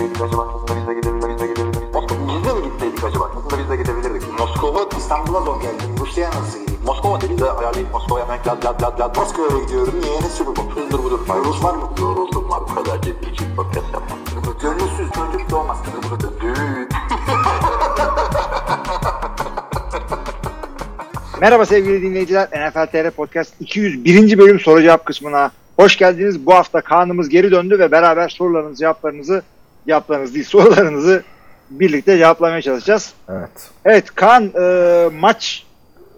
gitseydik acaba? Aslında biz de gidebilirdik. Biz de mi gitseydik acaba? Aslında biz de gidebilirdik. Moskova İstanbul'a zor geldi. Rusya'ya nasıl gideyim? Moskova dedi de ayarlayıp Moskova'ya hemen lad lad lad lad. Moskova'ya gidiyorum. Niye? Ne sürü bu? Hızdır budur. Rus var mı? Yoruldum var. Bu kadar ciddi için podcast yapmam. Gönülsüz çocuk doğmaz. Düğün. Merhaba sevgili dinleyiciler. NFL TR Podcast 201. bölüm soru cevap kısmına hoş geldiniz. Bu hafta Kaan'ımız geri döndü ve beraber sorularınızı, cevaplarınızı, cevaplarınızı değil sorularınızı birlikte cevaplamaya çalışacağız. Evet. Evet Kaan e, maç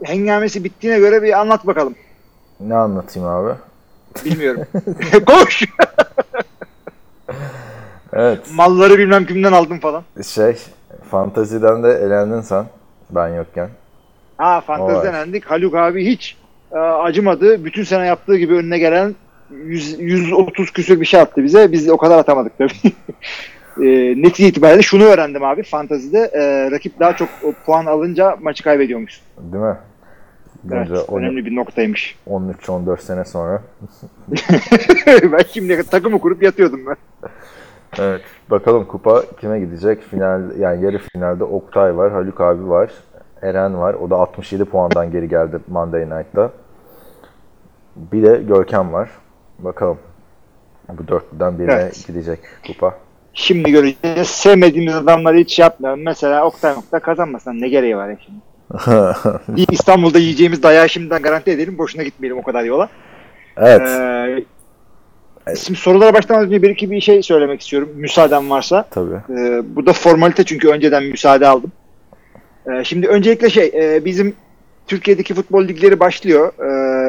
hengamesi bittiğine göre bir anlat bakalım. Ne anlatayım abi? Bilmiyorum. Koş. Evet. Malları bilmem kimden aldım falan. Şey, fantaziden de elendin sen. Ben yokken. Ha fanteziden endik. Haluk abi hiç e, acımadı. Bütün sene yaptığı gibi önüne gelen 100, 130 küsür bir şey attı bize. Biz o kadar atamadık tabii. e, netice itibariyle şunu öğrendim abi fantazide. E, rakip daha çok puan alınca maçı kaybediyormuş. Değil mi? Evet, Bunca on- önemli bir noktaymış. 13-14 sene sonra. ben şimdi takımı kurup yatıyordum ben. Evet. Bakalım kupa kime gidecek? Final yani yarı finalde Oktay var, Haluk abi var, Eren var. O da 67 puandan geri geldi Monday Night'ta. Bir de Görkem var. Bakalım. Bu dörtlüden birine Evet. gidecek kupa. Şimdi göreceğiz. Sevmediğimiz adamları hiç yapmayalım. Mesela Oktay Oktay kazanmasan ne gereği var ya şimdi? İstanbul'da yiyeceğimiz dayağı şimdiden garanti edelim. Boşuna gitmeyelim o kadar yola. evet. Ee, Şimdi sorulara başlamadan önce bir iki bir şey söylemek istiyorum. Müsaaden varsa. Tabii. Ee, bu da formalite çünkü önceden müsaade aldım. Ee, şimdi öncelikle şey e, bizim Türkiye'deki futbol ligleri başlıyor. Ee,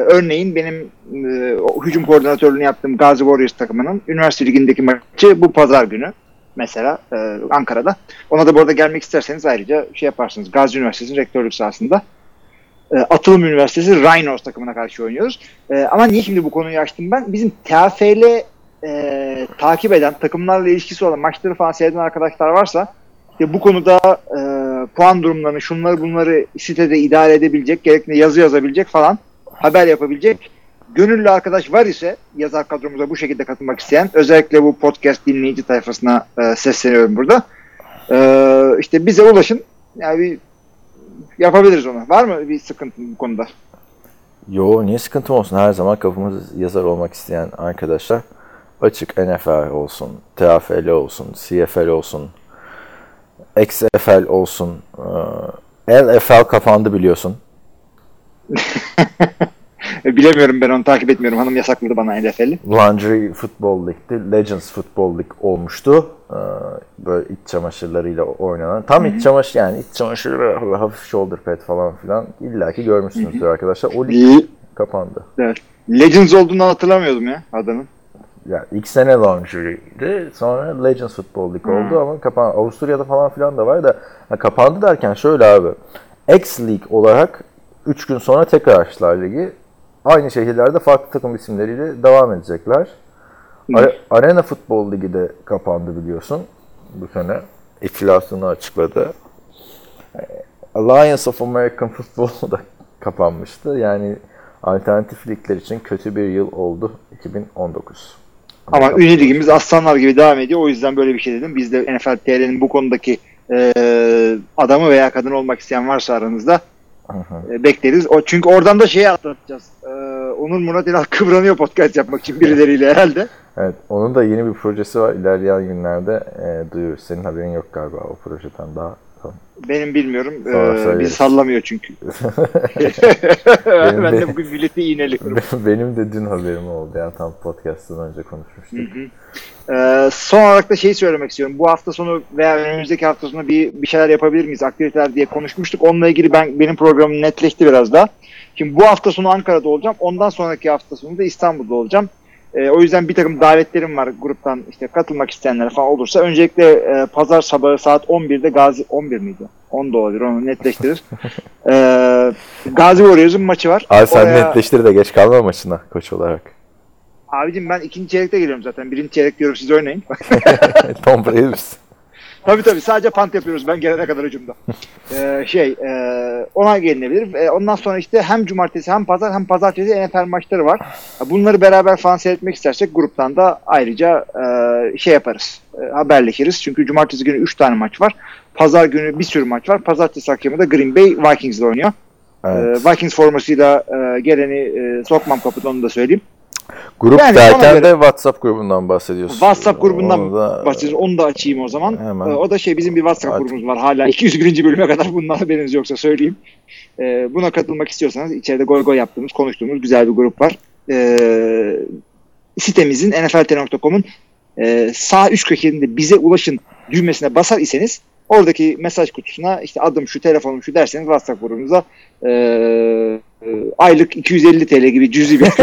örneğin benim e, hücum koordinatörlüğünü yaptığım Gazi Warriors takımının üniversite ligindeki maçı bu pazar günü. Mesela e, Ankara'da. Ona da bu arada gelmek isterseniz ayrıca şey yaparsınız. Gazi Üniversitesi'nin rektörlük sahasında. E, Atılım Üniversitesi Rhinos takımına karşı oynuyoruz. E, ama niye şimdi bu konuyu açtım ben? Bizim TFL e, takip eden, takımlarla ilişkisi olan maçları falan seyreden arkadaşlar varsa işte bu konuda e, puan durumlarını, şunları bunları sitede idare edebilecek, gerekli yazı yazabilecek falan haber yapabilecek gönüllü arkadaş var ise yazar kadromuza bu şekilde katılmak isteyen özellikle bu podcast dinleyici tayfasına e, sesleniyorum burada. E, işte bize ulaşın. Yani bir yapabiliriz onu. Var mı bir sıkıntı bu konuda? Yo niye sıkıntım olsun? Her zaman kapımız yazar olmak isteyen arkadaşlar açık NFL olsun, TFL olsun, CFL olsun, XFL olsun. LFL kapandı biliyorsun. E, Bilemiyorum ben onu takip etmiyorum. Hanım yasakladı bana NFL'i. Laundry Football League'di. Legends Football League olmuştu. Ee, böyle iç çamaşırlarıyla oynanan. Tam iç çamaşır yani iç çamaşırı hafif shoulder pad falan filan. İlla ki görmüşsünüzdür arkadaşlar. O lig kapandı. Evet. Legends olduğunu hatırlamıyordum ya adının. Yani ilk sene Laundry'di. Sonra Legends Football League oldu ama kapan Avusturya'da falan filan da var da ha, kapandı derken şöyle abi. X League olarak 3 gün sonra tekrar açtılar ligi. Aynı şehirlerde farklı takım isimleriyle devam edecekler. Are- Arena Futbol Ligi de kapandı biliyorsun bu sene. İflasını açıkladı. Alliance of American Football da kapanmıştı. Yani alternatif ligler için kötü bir yıl oldu 2019. Ama ünlü ligimiz aslanlar gibi devam ediyor. O yüzden böyle bir şey dedim. Biz de NFL TR'nin bu konudaki e, adamı veya kadın olmak isteyen varsa aranızda e, bekleriz. O çünkü oradan da şeyi atlatacağız. E, Onur Murat İlal kıvranıyor podcast yapmak için birileriyle herhalde. Evet, onun da yeni bir projesi var. İlerleyen günlerde e, duyuyoruz. Senin haberin yok galiba o projeden daha. Benim bilmiyorum. E, söyleriz. bizi sallamıyor çünkü. Benim ben de- de bugün milleti iğneliyorum. Benim de dün haberim oldu. Yani tam podcast'tan önce konuşmuştuk. Ee, son olarak da şeyi söylemek istiyorum. Bu hafta sonu veya önümüzdeki hafta sonu bir, bir şeyler yapabilir miyiz? Aktiviteler diye konuşmuştuk. Onunla ilgili ben benim programım netleşti biraz daha. Şimdi bu hafta sonu Ankara'da olacağım. Ondan sonraki hafta sonu da İstanbul'da olacağım. Ee, o yüzden bir takım davetlerim var gruptan işte katılmak isteyenler falan olursa. Öncelikle e, pazar sabahı saat 11'de Gazi 11 miydi? 10 da olabilir onu netleştirir. ee, Gazi Warriors'un maçı var. Abi sen Oraya- netleştir de geç kalma maçına koç olarak. Abicim ben ikinci çeyrekte geliyorum zaten. Birinci çeyrek diyorum siz oynayın. Tom misin? Tabii tabii sadece pant yapıyoruz ben gelene kadar hücumda. Ee, şey e, ona gelinebilir. E, ondan sonra işte hem cumartesi hem pazar hem pazartesi NFL maçları var. Bunları beraber falan seyretmek istersek gruptan da ayrıca e, şey yaparız. E, haberleşiriz. Çünkü cumartesi günü 3 tane maç var. Pazar günü bir sürü maç var. Pazartesi akşamı da Green Bay Vikings ile oynuyor. Evet. E, Vikings formasıyla e, geleni e, sokmam kapıda onu da söyleyeyim. Grup yani derken de WhatsApp grubundan bahsediyorsun. WhatsApp grubundan Onu da- bahsedeceğiz. Onu da açayım o zaman. Hemen. Ee, o da şey bizim bir WhatsApp Artık- grubumuz var. Hala 201. bölüme kadar bundan haberiniz yoksa söyleyeyim. Ee, buna katılmak istiyorsanız içeride goy goy yaptığımız, konuştuğumuz güzel bir grup var. Ee, sitemizin nfltr.com'un e, sağ üst köşesinde bize ulaşın düğmesine basar iseniz oradaki mesaj kutusuna işte adım şu, telefonum şu derseniz WhatsApp grubumuza e, e, aylık 250 TL gibi cüzi bir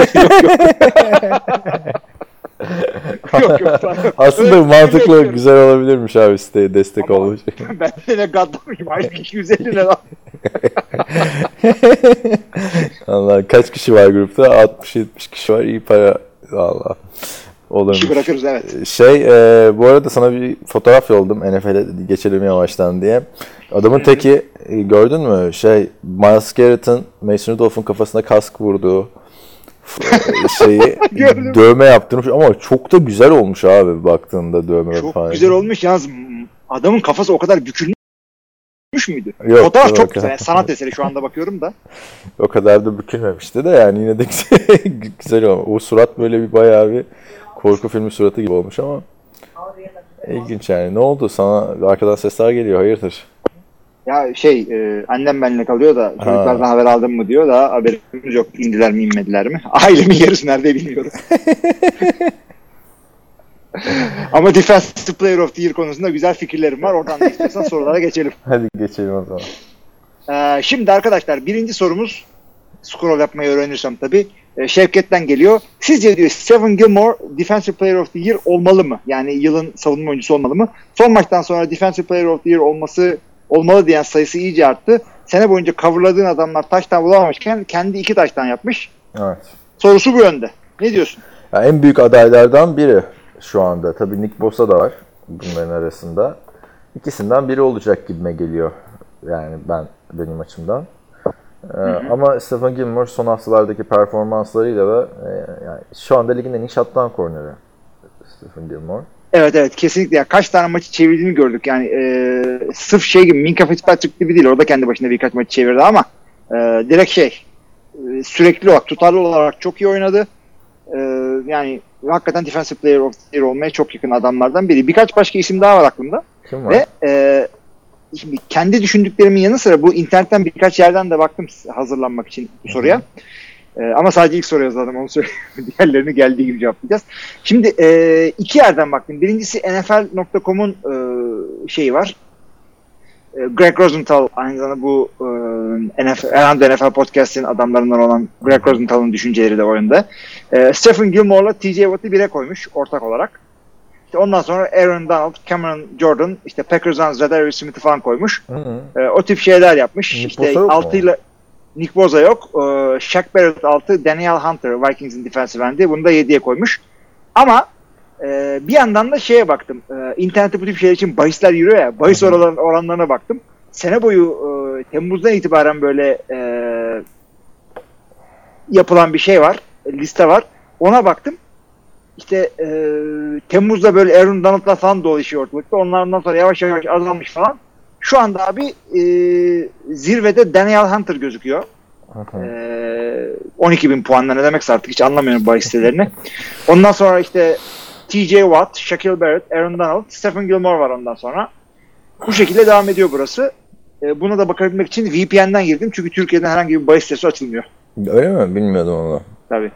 yok yok. yok yok. Aslında Öyle- mantıklı, öyle güzel olabilirmiş abi siteye destek Ama- olmuş. ben de ne gaddamayım aylık 250 lira. Allah kaç kişi var grupta? 60-70 kişi var. İyi para. Allah. Olurmuş. İşi bırakırız evet. Şey e, bu arada sana bir fotoğraf yolladım NFL'e geçelim yavaştan diye. Adamın teki e, gördün mü? Şey Miles Garrett'ın Mason Rudolph'un kafasına kask vurduğu f- şeyi dövme yaptırmış ama çok da güzel olmuş abi baktığında dövme Çok falan. güzel olmuş yalnız adamın kafası o kadar bükülmüş müydü? Yok, Fotoğraf yok. çok güzel. Yani sanat eseri şu anda bakıyorum da. O kadar da bükülmemişti de yani yine de güzel, güzel olmuş. O surat böyle bir bayağı bir korku filmi suratı gibi olmuş ama ilginç yani. Ne oldu sana? Arkadan sesler geliyor. Hayırdır? Ya şey e, annem benimle kalıyor da çocuklardan haber aldın mı diyor da haberimiz yok. İndiler mi inmediler mi? Ailemin yarısı nerede bilmiyorum. Ama Defensive Player of the Year konusunda güzel fikirlerim var. Oradan da istiyorsan sorulara geçelim. Hadi geçelim o zaman. Ee, şimdi arkadaşlar birinci sorumuz scroll yapmayı öğrenirsem tabii. E, Şevket'ten geliyor. Sizce diyor Stephen Gilmore Defensive Player of the Year olmalı mı? Yani yılın savunma oyuncusu olmalı mı? Son maçtan sonra Defensive Player of the Year olması olmalı diyen sayısı iyice arttı. Sene boyunca coverladığın adamlar taştan bulamamışken kendi iki taştan yapmış. Evet. Sorusu bu yönde. Ne diyorsun? Ya en büyük adaylardan biri şu anda. Tabii Nick Bosa da var bunların arasında. İkisinden biri olacak gibime geliyor. Yani ben benim açımdan. Ee, ama Stephen Gilmore son haftalardaki performanslarıyla da e, yani şu anda ligin en iyi shutdown corner'ı Stephen Gilmore. Evet evet kesinlikle. Ya, kaç tane maçı çevirdiğini gördük. Yani e, sırf şey gibi Minka Fitzpatrick gibi değil. Orada kendi başına birkaç maçı çevirdi ama e, direkt şey e, sürekli olarak tutarlı olarak çok iyi oynadı. E, yani hakikaten Defensive Player of the Year olmaya çok yakın adamlardan biri. Birkaç başka isim daha var aklımda. Kim var? Ve e, şimdi kendi düşündüklerimin yanı sıra bu internetten birkaç yerden de baktım hazırlanmak için bu soruya. E, ama sadece ilk soruya yazdım onu söyleyeyim. Diğerlerini geldiği gibi cevaplayacağız. Şimdi e, iki yerden baktım. Birincisi NFL.com'un e, şeyi var. E, Greg Rosenthal aynı zamanda bu e, NFL, herhalde NFL podcast'in adamlarından olan Greg Rosenthal'ın düşünceleri de oyunda. E, Stephen Gilmore'la TJ Watt'ı bire koymuş ortak olarak. İşte ondan sonra Aaron Donald, Cameron Jordan, işte Packers'dan Zadarius Smith'i falan koymuş. Hı hı. E, o tip şeyler yapmış. Nick işte altıyla Nick Bosa yok. E, Shaq Barrett 6, Daniel Hunter Vikings'in defensive end'i. Bunu da 7'ye koymuş. Ama e, bir yandan da şeye baktım. E, internette bu tip şeyler için bahisler yürüyor ya. Bahis oran, oranlarına baktım. Sene boyu e, Temmuz'dan itibaren böyle e, yapılan bir şey var. e, Liste var. Ona baktım. İşte e, Temmuz'da böyle Aaron Donald'la falan dolaşıyor ortalıkta. Onlardan sonra yavaş yavaş azalmış falan. Şu anda abi e, zirvede Daniel Hunter gözüküyor. Hı. Ee, 12 bin puanla ne demekse artık hiç anlamıyorum bahis sitelerini. Ondan sonra işte TJ Watt, Shaquille Barrett, Aaron Donald, Stephen Gilmore var ondan sonra. Bu şekilde devam ediyor burası. Ee, buna da bakabilmek için VPN'den girdim. Çünkü Türkiye'den herhangi bir bahis sitesi açılmıyor. Öyle mi? Bilmiyordum onu. Tabii.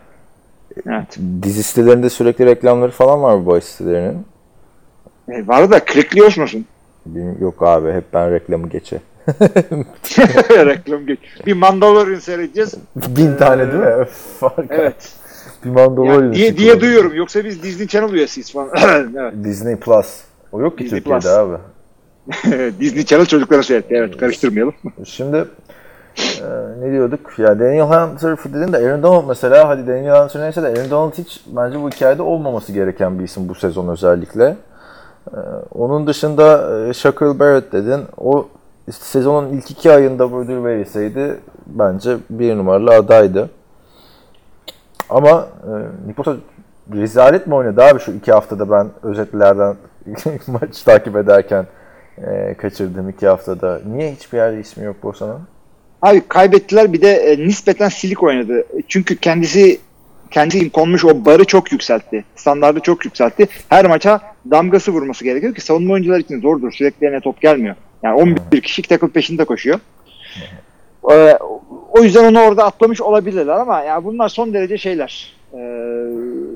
Evet. Dizi sitelerinde sürekli reklamları falan var bu bahis sitelerinin. E, var da klikliyor musun? Yok abi hep ben reklamı geçe. Reklam geç. Bir Mandalorian seyredeceğiz. Bin tane değil mi? Fark. Evet. Bir Mandalorian. Yani diye, diye duyuyorum. Yoksa biz Disney Channel üyesiyiz falan. evet. Disney Plus. O yok ki Disney Türkiye'de Plus. abi. Disney Channel çocuklara seyretti. Evet karıştırmayalım. Şimdi e, ne diyorduk? Ya Daniel Hunter dedin de Aaron Donald mesela hadi Daniel Hunter neyse de Aaron Donald hiç bence bu hikayede olmaması gereken bir isim bu sezon özellikle. Ee, onun dışında e, Shaquille Barrett dedin. O işte sezonun ilk iki ayında bu ödül verilseydi bence bir numaralı adaydı. Ama e, Niposa rezalet mi oynadı abi şu iki haftada ben özetlerden maç takip ederken e, kaçırdığım iki haftada. Niye hiçbir yerde ismi yok Bosa'nın? Abi kaybettiler bir de e, nispeten silik oynadı. Çünkü kendisi kendisi konmuş o barı çok yükseltti. Standardı çok yükseltti. Her maça damgası vurması gerekiyor ki savunma oyuncular için zordur. Sürekli eline top gelmiyor. Yani 11 kişi tackle peşinde koşuyor. Ee, o yüzden onu orada atlamış olabilirler ama yani bunlar son derece şeyler. E,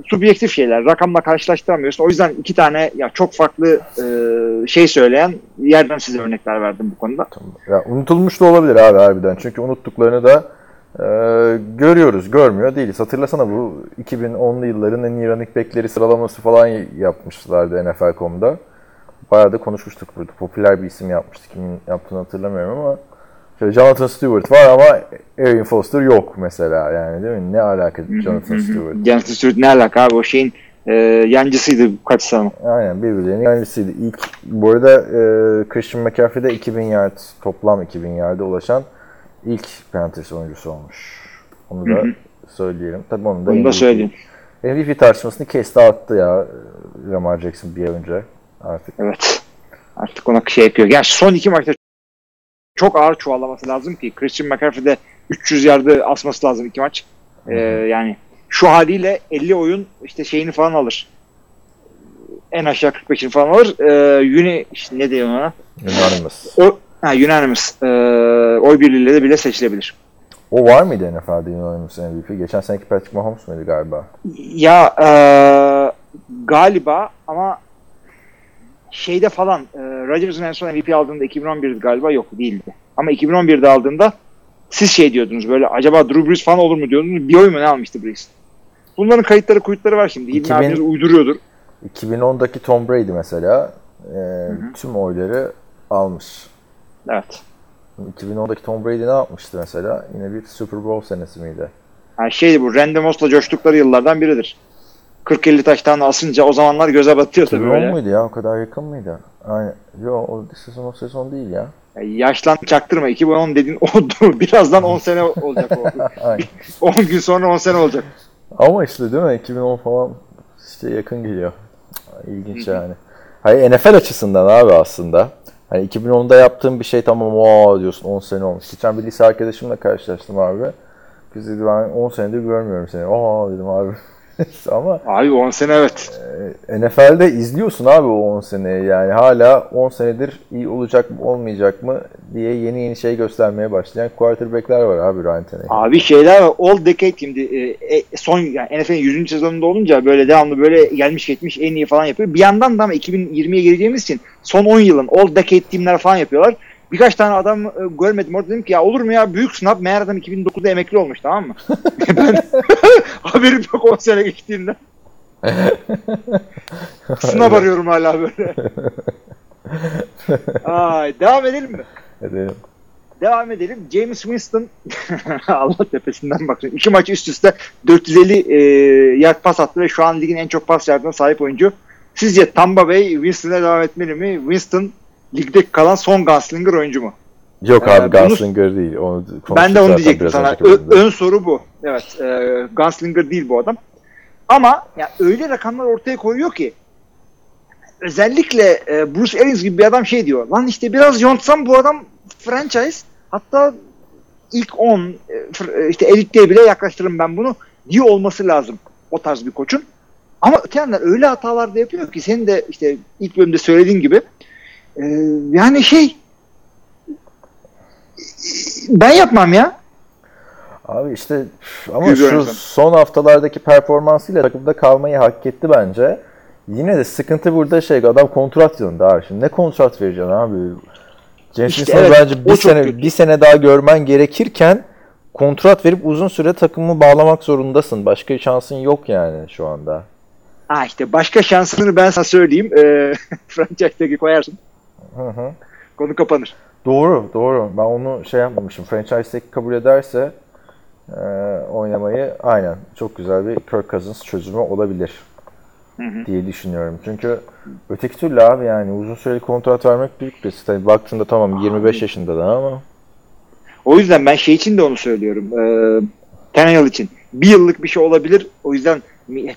subjektif şeyler. Rakamla karşılaştıramıyorsun. O yüzden iki tane ya çok farklı e, şey söyleyen yerden size örnekler verdim bu konuda. Ya unutulmuş da olabilir abi harbiden. Çünkü unuttuklarını da e, görüyoruz, görmüyor değiliz. Hatırlasana bu 2010'lu yılların en iyi running sıralaması falan yapmışlardı NFL.com'da. Bayağı da konuşmuştuk burada. Popüler bir isim yapmıştık. Kimin yaptığını hatırlamıyorum ama şöyle Jonathan Stewart var ama Arian Foster yok mesela yani değil mi? Ne alaka Jonathan Stewart? Jonathan Stewart ne alaka abi o şeyin e, yancısıydı kaç sene. Aynen birbirlerinin yancısıydı. İlk, bu arada e, Christian McCaffrey'de 2000 yard toplam 2000 yard'a ulaşan ilk Panthers oyuncusu olmuş. Onu da söyleyelim. Tabii onu da Bunu da söyleyeyim. MVP tartışmasını kesti attı ya Lamar Jackson bir ay önce artık. Evet. Artık ona şey yapıyor. Gerçi son iki maçta çok ağır çuvallaması lazım ki Christian McCaffrey'de 300 yardı asması lazım iki maç. Ee, yani şu haliyle 50 oyun işte şeyini falan alır. En aşağı 45'ini falan alır. Ee, Uni, işte ne diyor ona? Unanimous. O, ha, unanimous. Ee, oy birliğiyle de bile seçilebilir. O var mıydı NFL'de Unanimous MVP? Geçen seneki Patrick Mahomes muydu galiba? Ya e, galiba ama şeyde falan e, Rodgers'ın en son MVP aldığında 2011'di galiba yok değildi. Ama 2011'de aldığında siz şey diyordunuz böyle acaba Drew Brees falan olur mu diyordunuz. Bir oy mu ne almıştı Brees? Bunların kayıtları kuyutları var şimdi. İlmi 2000 abiniz uyduruyordur. 2010'daki Tom Brady mesela e, tüm oyları almış. Evet. 2010'daki Tom Brady ne yapmıştı mesela? Yine bir Super Bowl senesi miydi? Yani şeydi bu Randy Moss'la coştukları yıllardan biridir. 40-50 taştan asınca o zamanlar göze batıyor tabii 2010 böyle. muydu ya? O kadar yakın mıydı? Aynen. Yo o sezon o sezon değil ya. Yani yaşlan çaktırma 2010 dediğin oldu. Birazdan 10 sene olacak o. Aynen. 10 gün sonra 10 sene olacak. Ama işte değil mi? 2010 falan işte yakın geliyor. İlginç yani. Hayır NFL açısından abi aslında. Hani 2010'da yaptığım bir şey tamam o diyorsun 10 sene olmuş. Geçen bir lise arkadaşımla karşılaştım abi. Kız dedi ben 10 senedir görmüyorum seni. Aa dedim abi. Ama Abi 10 sene evet. e, NFL'de izliyorsun abi o 10 seneyi yani hala 10 senedir iyi olacak mı olmayacak mı diye yeni yeni şey göstermeye başlayan quarterback'ler var abi Ryan Tannehill. Abi şeyler var. All Decade şimdi e, e, son yani NFL'in 100. sezonunda olunca böyle devamlı böyle gelmiş geçmiş en iyi falan yapıyor. Bir yandan da ama 2020'ye geleceğimiz için son 10 yılın All Decade teamler falan yapıyorlar. Birkaç tane adam e, görmedim orada dedim ki ya olur mu ya büyük sınav meğer adam 2009'da emekli olmuş tamam mı? ben haberim yok 10 sene geçtiğinden. sınav arıyorum hala böyle. Ay, devam edelim mi? Edelim. Devam edelim. James Winston Allah tepesinden baksın. İki maç üst üste 450 e, yard pas attı ve şu an ligin en çok pas yardına sahip oyuncu. Sizce Tampa Bay Winston'a devam etmeli mi? Winston ligde kalan son gunslinger oyuncu mu? Yok Ee, abi bunu- Gunslinger değil. Onu ben de onu diyecektim sana. Ö- ön soru bu. Evet. E, gunslinger değil bu adam. Ama ya öyle rakamlar ortaya koyuyor ki özellikle e, Bruce Arians gibi bir adam şey diyor. Lan işte biraz yontsam bu adam franchise hatta ilk 10 e, e, işte elitliğe bile yaklaştırırım ben bunu diyor olması lazım o tarz bir koçun. Ama öte yandan öyle hatalar da yapıyor ki senin de işte ilk bölümde söylediğin gibi e, yani şey ben yapmam ya. Abi işte ama Görüyorum şu sen. son haftalardaki performansıyla takımda kalmayı hak etti bence. Yine de sıkıntı burada şey adam kontrat yılında abi. Şimdi ne kontrat vereceksin abi? James İşte evet, bence bir sene kötü. bir sene daha görmen gerekirken kontrat verip uzun süre takımı bağlamak zorundasın. Başka şansın yok yani şu anda. Ha işte başka şansını ben sana söyleyeyim. E, franchise'daki koyarsın. Hı hı. Konu kapanır. Doğru, doğru. Ben onu şey yapmamışım. Franchise'deki kabul ederse e, oynamayı aynen çok güzel bir Kirk Cousins çözümü olabilir. diye düşünüyorum. Çünkü öteki türlü abi yani uzun süreli kontrat vermek büyük risk. Tabii baktığında tamam 25 yaşında da ama O yüzden ben şey için de onu söylüyorum. Ee, Tannehill için. Bir yıllık bir şey olabilir. O yüzden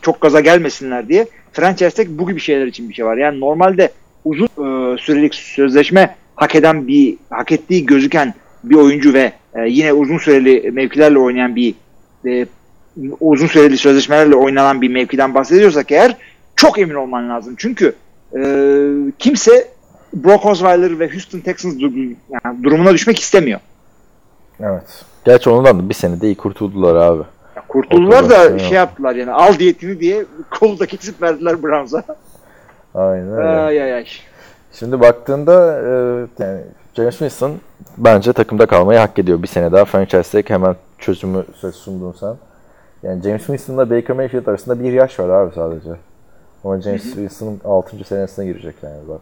çok gaza gelmesinler diye. Franchise'de bu gibi şeyler için bir şey var. Yani normalde uzun e, sürelik sözleşme hak eden bir hak ettiği gözüken bir oyuncu ve e, yine uzun süreli mevkilerle oynayan bir e, uzun süreli sözleşmelerle oynanan bir mevkiden bahsediyorsak eğer çok emin olman lazım. Çünkü e, kimse Brock Osweiler ve Houston Texans du- yani durumuna düşmek istemiyor. evet. Gerçi ondan da bir senede iyi kurtuldular abi. Ya kurtuldular O da şey evet. yaptılar yani al diyetini diye kolu da kesip verdiler Browns'a. Aynen öyle. ay ay ay. Şimdi baktığında e, yani James Winston bence takımda kalmayı hak ediyor. Bir sene daha franchise tag hemen çözümü söz sundun sen. Yani James Winston'la Baker Mayfield arasında bir yaş var abi sadece. Ama James Winston'ın 6. senesine girecek yani bak.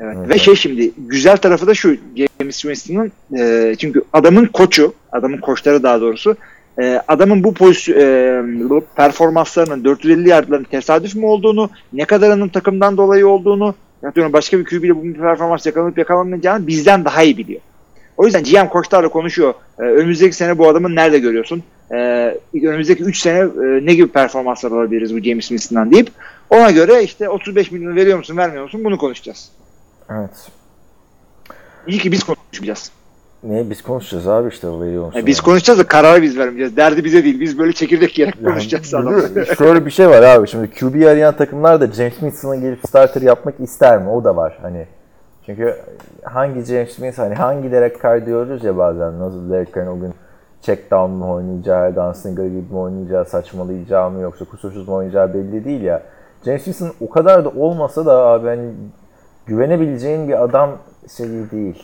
Evet. Evet. Ve şey şimdi güzel tarafı da şu James Winston'ın e, çünkü adamın koçu, adamın koçları daha doğrusu e, adamın bu pozisyon e, performanslarının 450 yardların tesadüf mü olduğunu, ne kadarının takımdan dolayı olduğunu, atıyorum başka bir QB ile bu performans yakalanıp yakalamayacağını bizden daha iyi biliyor. O yüzden GM koçlarla konuşuyor. E, önümüzdeki sene bu adamı nerede görüyorsun? E, önümüzdeki 3 sene e, ne gibi performanslar alabiliriz bu James Winston'dan deyip ona göre işte 35 milyon veriyor musun vermiyor musun bunu konuşacağız. Evet. İyi ki biz konuşmayacağız. Ne biz konuşacağız abi işte o veriyor musun? Yani biz konuşacağız da kararı biz vermeyeceğiz. Derdi bize değil. Biz böyle çekirdek yiyerek konuşacağız Yani, adamla. Şöyle bir şey var abi. Şimdi QB arayan takımlar da James Winston'a gelip starter yapmak ister mi? O da var hani. Çünkü hangi James Winston, hani hangi Derek Carr diyoruz ya bazen. Nasıl Derek Carr'ın o gün check down mu oynayacağı, Gunslinger gibi mi oynayacağı, saçmalayacağı mı yoksa kusursuz mu oynayacağı belli değil ya. James Winston o kadar da olmasa da abi hani güvenebileceğin bir adam şey değil.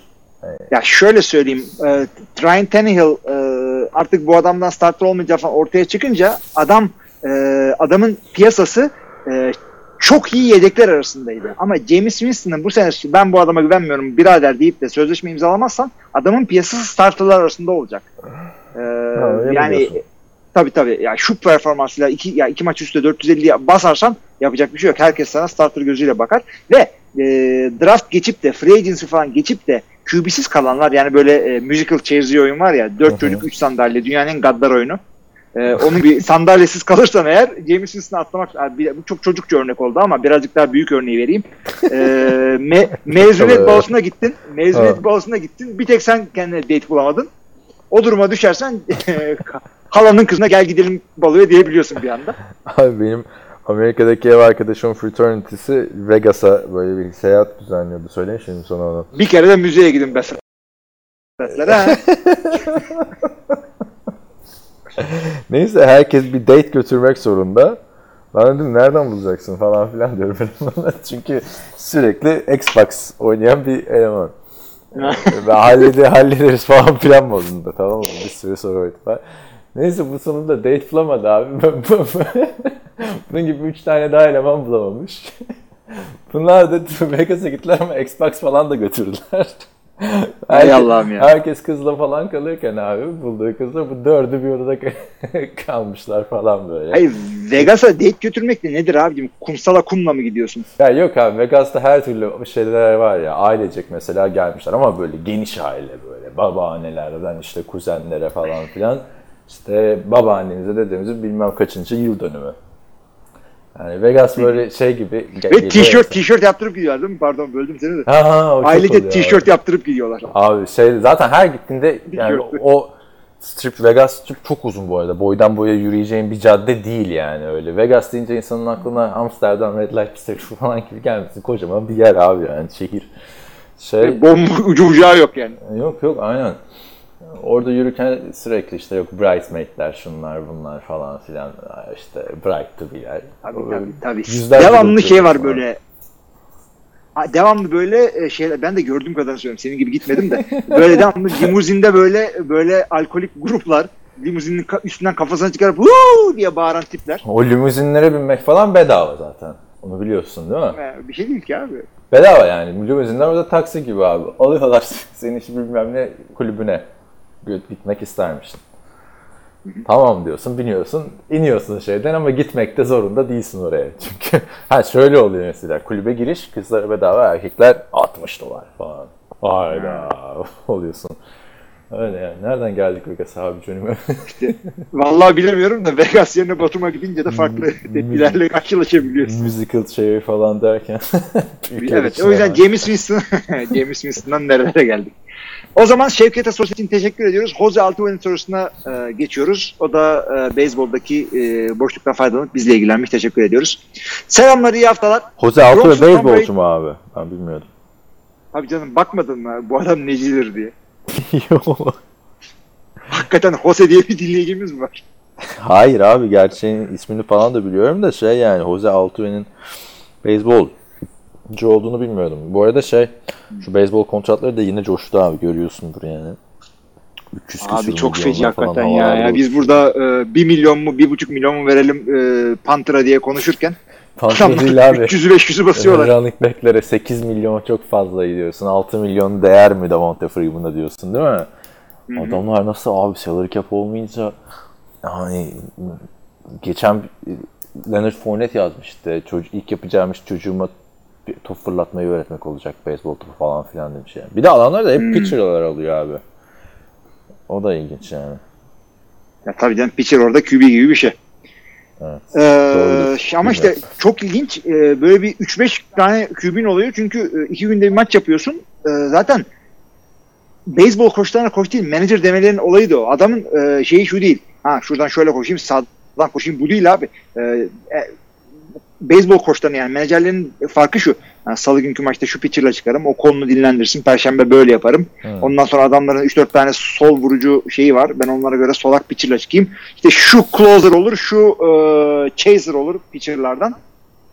Ya şöyle söyleyeyim. E, Ryan Tannehill e, artık bu adamdan starter olmayacağı falan ortaya çıkınca adam e, adamın piyasası e, çok iyi yedekler arasındaydı. Ama James Winston'ın bu sene ben bu adama güvenmiyorum birader deyip de sözleşme imzalamazsan adamın piyasası starterlar arasında olacak. E, öyle mi yani tabii tabii. Ya şu performansıyla iki ya iki maç üstte 450 basarsan yapacak bir şey yok. Herkes sana starter gözüyle bakar ve e, draft geçip de free agency falan geçip de QB'siz kalanlar yani böyle e, musical chairs diye oyun var ya Hı 4 hı. çocuk 3 sandalye dünyanın en gaddar oyunu. E, onun bir sandalyesiz kalırsan eğer James Winston'ı atlamak bu çok çocukça örnek oldu ama birazcık daha büyük örneği vereyim. E, me, mezuniyet balosuna gittin. Mezuniyet balosuna gittin. Bir tek sen kendine date bulamadın. O duruma düşersen halanın kızına gel gidelim baloya diyebiliyorsun bir anda. Abi benim Amerika'daki ev arkadaşım fraternity'si Vegas'a böyle bir seyahat düzenliyordu. Söylemiştim sana onu. Bir kere de müzeye gidin be. Neyse herkes bir date götürmek zorunda. Ben dedim nereden bulacaksın falan filan diyorum. Çünkü sürekli Xbox oynayan bir eleman. Ve halledi, hallederiz falan filan modunda tamam mı? Bir sürü soru var. Neyse bu sonunda date bulamadı abi. Bunun gibi üç tane daha eleman bulamamış. Bunlar da Vegas'a gittiler ama Xbox falan da götürdüler. Hay Allah'ım ya. Herkes kızla falan kalırken abi bulduğu kızla bu dördü bir odada kalmışlar falan böyle. Hayır Vegas'a date götürmek de nedir abicim? Kumsala kumla mı gidiyorsun? Ya yok abi Vegas'ta her türlü şeyler var ya. Ailecek mesela gelmişler ama böyle geniş aile böyle. Babaannelerden işte kuzenlere falan filan. İşte babaannenize dedemizi bilmem kaçıncı yıl dönümü. Yani Vegas böyle şey gibi. Ve tişört tişört yaptırıp gidiyorlar değil mi? Pardon böldüm seni de. Ha ha Ailece tişört yaptırıp gidiyorlar. Abi şey zaten her gittiğinde yani o Strip Vegas çok, çok uzun bu arada. Boydan boya yürüyeceğin bir cadde değil yani öyle. Vegas deyince insanın aklına Amsterdam, Red Light District falan gibi gelmesin. Kocaman bir yer abi yani şehir. Şey, Bomba ucu bucağı yok yani. yok yok aynen. Orada yürürken sürekli işte yok bridesmaidler şunlar bunlar falan filan işte bright'tı bir yer. Tabii tabii. tabii. Yüzlerce Devamlı şey var bakıyorum böyle. Devamlı böyle e, şeyler ben de gördüğüm kadar söylüyorum. Senin gibi gitmedim de. Böyle devamlı limuzinde böyle böyle alkolik gruplar limuzinin üstünden kafasını çıkarıp Woo! diye bağıran tipler. O limuzinlere binmek falan bedava zaten. Onu biliyorsun değil mi? Ee, Bir şey değil ki abi. Bedava yani. Limuzinler orada taksi gibi abi. Alıyorlar seni işte bilmem ne kulübüne. Gitmek ister misin? Tamam diyorsun, biniyorsun, iniyorsun şeyden ama gitmekte zorunda değilsin oraya. Çünkü ha şöyle oluyor mesela kulübe giriş kızlara bedava erkekler 60 dolar falan. Hayda oluyorsun. Öyle yani. Nereden geldik Vegas abi canım? Vallahi bilemiyorum da Vegas yerine Batum'a gidince de farklı tepkilerle karşılaşabiliyorsun. Musical şey falan derken. evet o yüzden James Winston James Winston'dan nerelere geldik. O zaman Şevket Asos için teşekkür ediyoruz. Jose Altuve'nin sorusuna e, geçiyoruz. O da e, beyzboldaki e, boşluktan faydalanıp bizle ilgilenmiş. Teşekkür ediyoruz. Selamlar, iyi haftalar. Jose Altuve beyzbolcu mu abi? Ben bilmiyordum. Abi canım bakmadın mı bu adam necidir diye. Yok. Hakikaten Jose diye bir dinleyicimiz mi var? Hayır abi gerçeğin ismini falan da biliyorum da şey yani Jose Altuve'nin beyzbolcu olduğunu bilmiyordum. Bu arada şey şu beyzbol kontratları da yine coştu abi görüyorsundur yani. 300 Abi çok feci hakikaten ya. ya. Biz burada e, 1 milyon mu 1,5 milyon mu verelim e, Panther'a diye konuşurken Değil abi. 300'ü 500'ü basıyorlar. Running back'lere 8 milyon çok fazla diyorsun. 6 milyon değer mi Davante Freeman'a diyorsun değil mi? Adamlar nasıl abi salary cap olmayınca hani geçen Leonard Fournette yazmıştı. Çocuk, ilk yapacağım iş çocuğuma top fırlatmayı öğretmek olacak. Beyzbol topu falan filan demiş yani. Bir de adamlar da hep pitcher'lar alıyor abi. O da ilginç yani. Ya tabii canım pitcher orada QB gibi bir şey. Evet. Ee, ama işte çok ilginç. Ee, böyle bir 3-5 tane QB'in oluyor. Çünkü e, iki günde bir maç yapıyorsun. Ee, zaten beyzbol koçlarına koç değil. Manager demelerinin olayı da o. Adamın e, şeyi şu değil. Ha şuradan şöyle koşayım sağdan koşayım. Bu değil abi. Ee, e, beyzbol koçlarının yani menajerlerin farkı şu. Yani Salı günkü maçta şu pitcher'la çıkarım. O kolunu dinlendirsin. Perşembe böyle yaparım. Hmm. Ondan sonra adamların 3-4 tane sol vurucu şeyi var. Ben onlara göre solak pitcher'la çıkayım. İşte şu closer olur, şu e, chaser olur pitcher'lardan.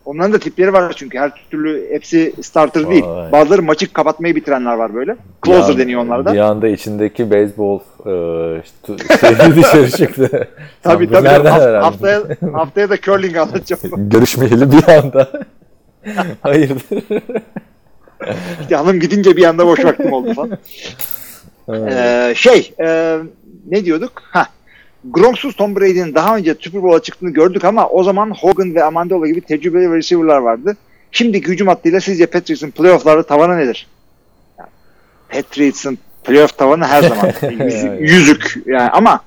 Onların da tipleri var çünkü her türlü hepsi starter değil. Vay. Bazıları maçı kapatmayı bitirenler var böyle. Bir Closer an- deniyor onlara da. Bir anda içindeki beyzbol e, işte, dışarı çıktı. Tabii tabii. Haft- haftaya, haftaya da curling anlatacağım. Görüşmeyeli bir anda. Hayırdır? Hanım gidince bir anda boş vaktim oldu falan. Ee, şey e, ne diyorduk? Ha. Gronk'suz Tom Brady'nin daha önce Super Bowl'a çıktığını gördük ama o zaman Hogan ve Amendola gibi tecrübeli receiver'lar vardı. Şimdiki hücum hattıyla sizce Patriots'ın playoff'larda tavanı nedir? Yani, Patriots'ın playoff tavanı her zaman yüz- yüzük yani ama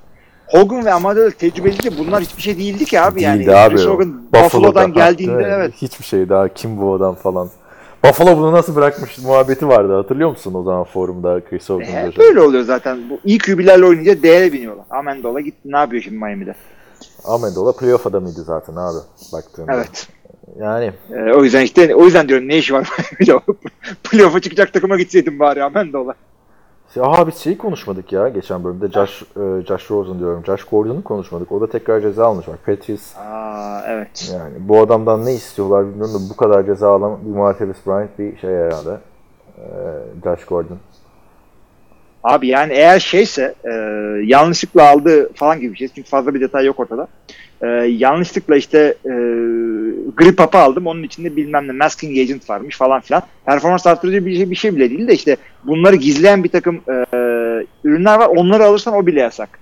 Hogan ve Amendola tecrübeli de bunlar hiçbir şey değildi ki abi yani. Değildi abi. Hogan Buffalo'da, Buffalo'dan geldiğinde mi? evet. Hiçbir şey daha Kimbo'dan falan. Buffalo bunu nasıl bırakmış muhabbeti vardı hatırlıyor musun o zaman forumda Chris Hep yaşadığı? böyle oluyor zaten. Bu iyi QB'lerle oynayınca değere biniyorlar. Amendola gitti ne yapıyor şimdi Miami'de? Amendola playoff adamıydı zaten abi baktığında. Evet. Yani Ee, o yüzden işte o yüzden diyorum ne işi var Miami'de? Playoff'a çıkacak takıma gitseydim bari Amendola. Aha biz şeyi konuşmadık ya geçen bölümde Josh, e, Josh Rosen diyorum. Josh Gordon'u konuşmadık. O da tekrar ceza almış bak. Patriots Aa evet. yani bu adamdan ne istiyorlar bilmiyorum da bu kadar ceza alan bir Martavis Bryant bir şey herhalde. E, Josh Gordon. Abi yani eğer şeyse e, yanlışlıkla aldı falan gibi bir şey. Çünkü fazla bir detay yok ortada. E, yanlışlıkla işte e, grip hapı aldım. Onun içinde bilmem ne masking agent varmış falan filan. Performans arttırıcı bir şey, bir şey bile değil de işte bunları gizleyen bir takım e, ürünler var. Onları alırsan o bile yasak.